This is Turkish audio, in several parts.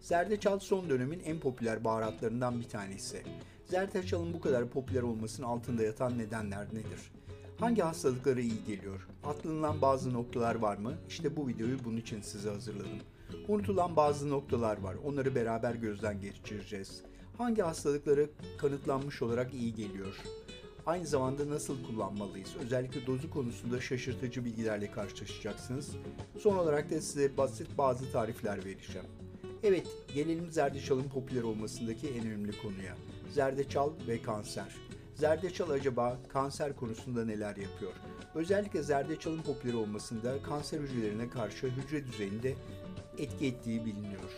Zerdeçal son dönemin en popüler baharatlarından bir tanesi. Zerdeçalın bu kadar popüler olmasının altında yatan nedenler nedir? Hangi hastalıklara iyi geliyor? Atlanılan bazı noktalar var mı? İşte bu videoyu bunun için size hazırladım. Unutulan bazı noktalar var. Onları beraber gözden geçireceğiz. Hangi hastalıklara kanıtlanmış olarak iyi geliyor? Aynı zamanda nasıl kullanmalıyız? Özellikle dozu konusunda şaşırtıcı bilgilerle karşılaşacaksınız. Son olarak da size basit bazı tarifler vereceğim. Evet, gelelim zerdeçalın popüler olmasındaki en önemli konuya. Zerdeçal ve kanser. Zerdeçal acaba kanser konusunda neler yapıyor? Özellikle zerdeçalın popüler olmasında kanser hücrelerine karşı hücre düzeyinde etki ettiği biliniyor.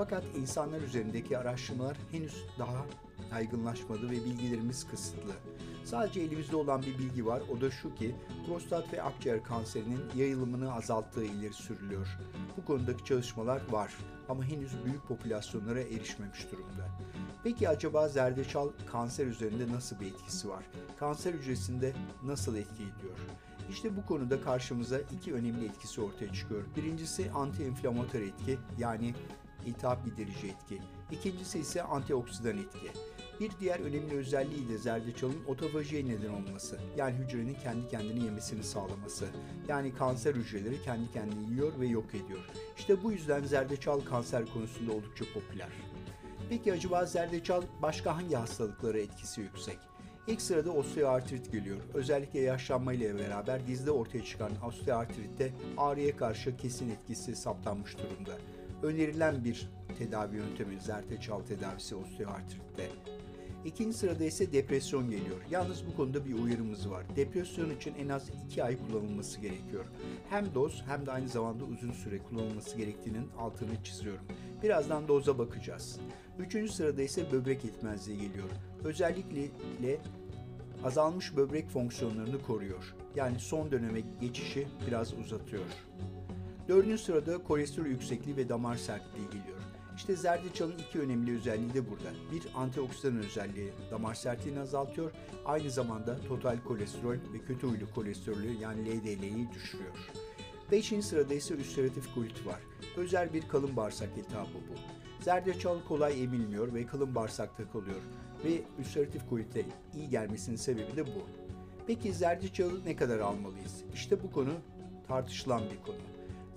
Fakat insanlar üzerindeki araştırmalar henüz daha yaygınlaşmadı ve bilgilerimiz kısıtlı. Sadece elimizde olan bir bilgi var, o da şu ki prostat ve akciğer kanserinin yayılımını azalttığı ileri sürülüyor. Bu konudaki çalışmalar var ama henüz büyük popülasyonlara erişmemiş durumda. Peki acaba zerdeçal kanser üzerinde nasıl bir etkisi var? Kanser hücresinde nasıl etki ediyor? İşte bu konuda karşımıza iki önemli etkisi ortaya çıkıyor. Birincisi anti-inflamatuar etki yani iltihap giderici etki. İkincisi ise antioksidan etki. Bir diğer önemli özelliği de zerdeçalın otofajiye neden olması. Yani hücrenin kendi kendini yemesini sağlaması. Yani kanser hücreleri kendi kendini yiyor ve yok ediyor. İşte bu yüzden zerdeçal kanser konusunda oldukça popüler. Peki acaba zerdeçal başka hangi hastalıklara etkisi yüksek? İlk sırada osteoartrit geliyor. Özellikle yaşlanmayla beraber dizde ortaya çıkan osteoartritte ağrıya karşı kesin etkisi saptanmış durumda. Önerilen bir tedavi yöntemi zerdeçal tedavisi osteoartritte. İkinci sırada ise depresyon geliyor. Yalnız bu konuda bir uyarımız var. Depresyon için en az 2 ay kullanılması gerekiyor. Hem doz hem de aynı zamanda uzun süre kullanılması gerektiğinin altını çiziyorum. Birazdan doza bakacağız. Üçüncü sırada ise böbrek yetmezliği geliyor. Özellikle azalmış böbrek fonksiyonlarını koruyor. Yani son döneme geçişi biraz uzatıyor. Dördüncü sırada kolesterol yüksekliği ve damar sertliği geliyor. İşte zerdeçalın iki önemli özelliği de burada. Bir antioksidan özelliği damar sertliğini azaltıyor. Aynı zamanda total kolesterol ve kötü huylu kolesterolü yani LDL'yi düşürüyor. Beşinci sırada ise ülseratif kolit var. Özel bir kalın bağırsak iltihabı bu. Zerdeçal kolay emilmiyor ve kalın bağırsakta kalıyor ve ülseratif kolite iyi gelmesinin sebebi de bu. Peki zerdeçalı ne kadar almalıyız? İşte bu konu tartışılan bir konu.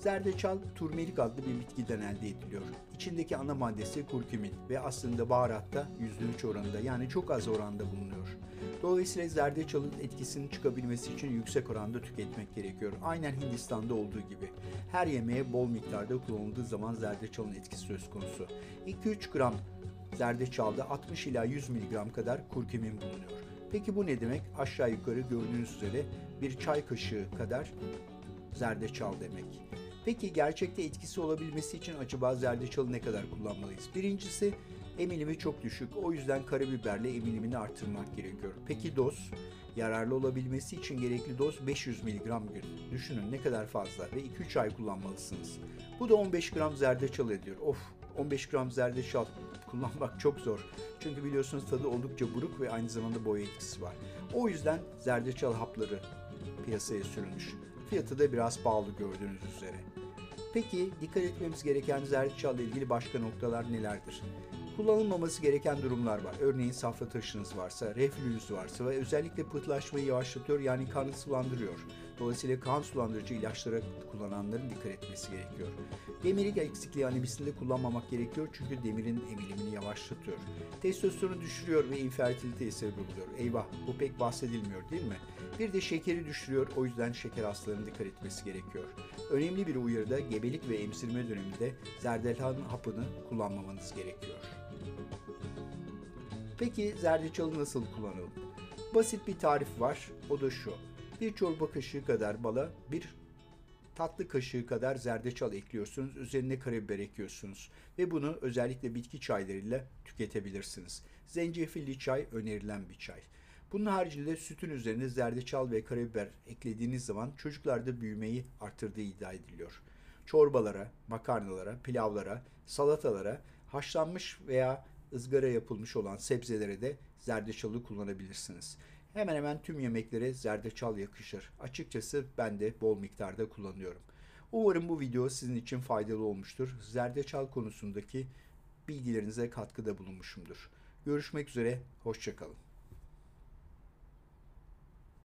Zerdeçal turmerik adlı bir bitkiden elde ediliyor. İçindeki ana maddesi kurkumin ve aslında baharatta %3 oranında yani çok az oranda bulunuyor. Dolayısıyla zerdeçalın etkisinin çıkabilmesi için yüksek oranda tüketmek gerekiyor. Aynen Hindistan'da olduğu gibi. Her yemeğe bol miktarda kullanıldığı zaman zerdeçalın etkisi söz konusu. 2-3 gram zerdeçalda 60 ila 100 mg kadar kurkumin bulunuyor. Peki bu ne demek? Aşağı yukarı gördüğünüz üzere bir çay kaşığı kadar zerdeçal demek. Peki gerçekte etkisi olabilmesi için acaba zerdeçalı ne kadar kullanmalıyız? Birincisi emilimi çok düşük. O yüzden karabiberle emilimini artırmak gerekiyor. Peki doz? Yararlı olabilmesi için gerekli doz 500 mg gün. Düşünün ne kadar fazla ve 2-3 ay kullanmalısınız. Bu da 15 gram zerdeçal ediyor. Of 15 gram zerdeçal kullanmak çok zor. Çünkü biliyorsunuz tadı oldukça buruk ve aynı zamanda boya etkisi var. O yüzden zerdeçal hapları piyasaya sürülmüş. Fiyatı da biraz pahalı gördüğünüz üzere. Peki dikkat etmemiz gereken zerdeçal ile ilgili başka noktalar nelerdir? Kullanılmaması gereken durumlar var. Örneğin safra taşınız varsa, reflüyünüz varsa ve özellikle pıhtılaşmayı yavaşlatıyor yani kanı sulandırıyor. Dolayısıyla kan sulandırıcı ilaçlara kullananların dikkat etmesi gerekiyor. Demirik eksikliği anemisinde kullanmamak gerekiyor çünkü demirin emilimini yavaşlatıyor. Testosteronu düşürüyor ve infertiliteye sebep oluyor. Eyvah bu pek bahsedilmiyor değil mi? Bir de şekeri düşürüyor o yüzden şeker hastalarının dikkat etmesi gerekiyor. Önemli bir uyarıda gebelik ve emzirme döneminde zerdeçal hapını kullanmamanız gerekiyor. Peki zerdeçalı nasıl kullanalım? Basit bir tarif var. O da şu. Bir çorba kaşığı kadar bala, bir tatlı kaşığı kadar zerdeçal ekliyorsunuz. Üzerine karabiber ekliyorsunuz. Ve bunu özellikle bitki çaylarıyla tüketebilirsiniz. Zencefilli çay önerilen bir çay. Bunun haricinde sütün üzerine zerdeçal ve karabiber eklediğiniz zaman çocuklarda büyümeyi artırdığı iddia ediliyor. Çorbalara, makarnalara, pilavlara, salatalara, haşlanmış veya ızgara yapılmış olan sebzelere de zerdeçalı kullanabilirsiniz. Hemen hemen tüm yemeklere zerdeçal yakışır. Açıkçası ben de bol miktarda kullanıyorum. Umarım bu video sizin için faydalı olmuştur. Zerdeçal konusundaki bilgilerinize katkıda bulunmuşumdur. Görüşmek üzere, hoşçakalın.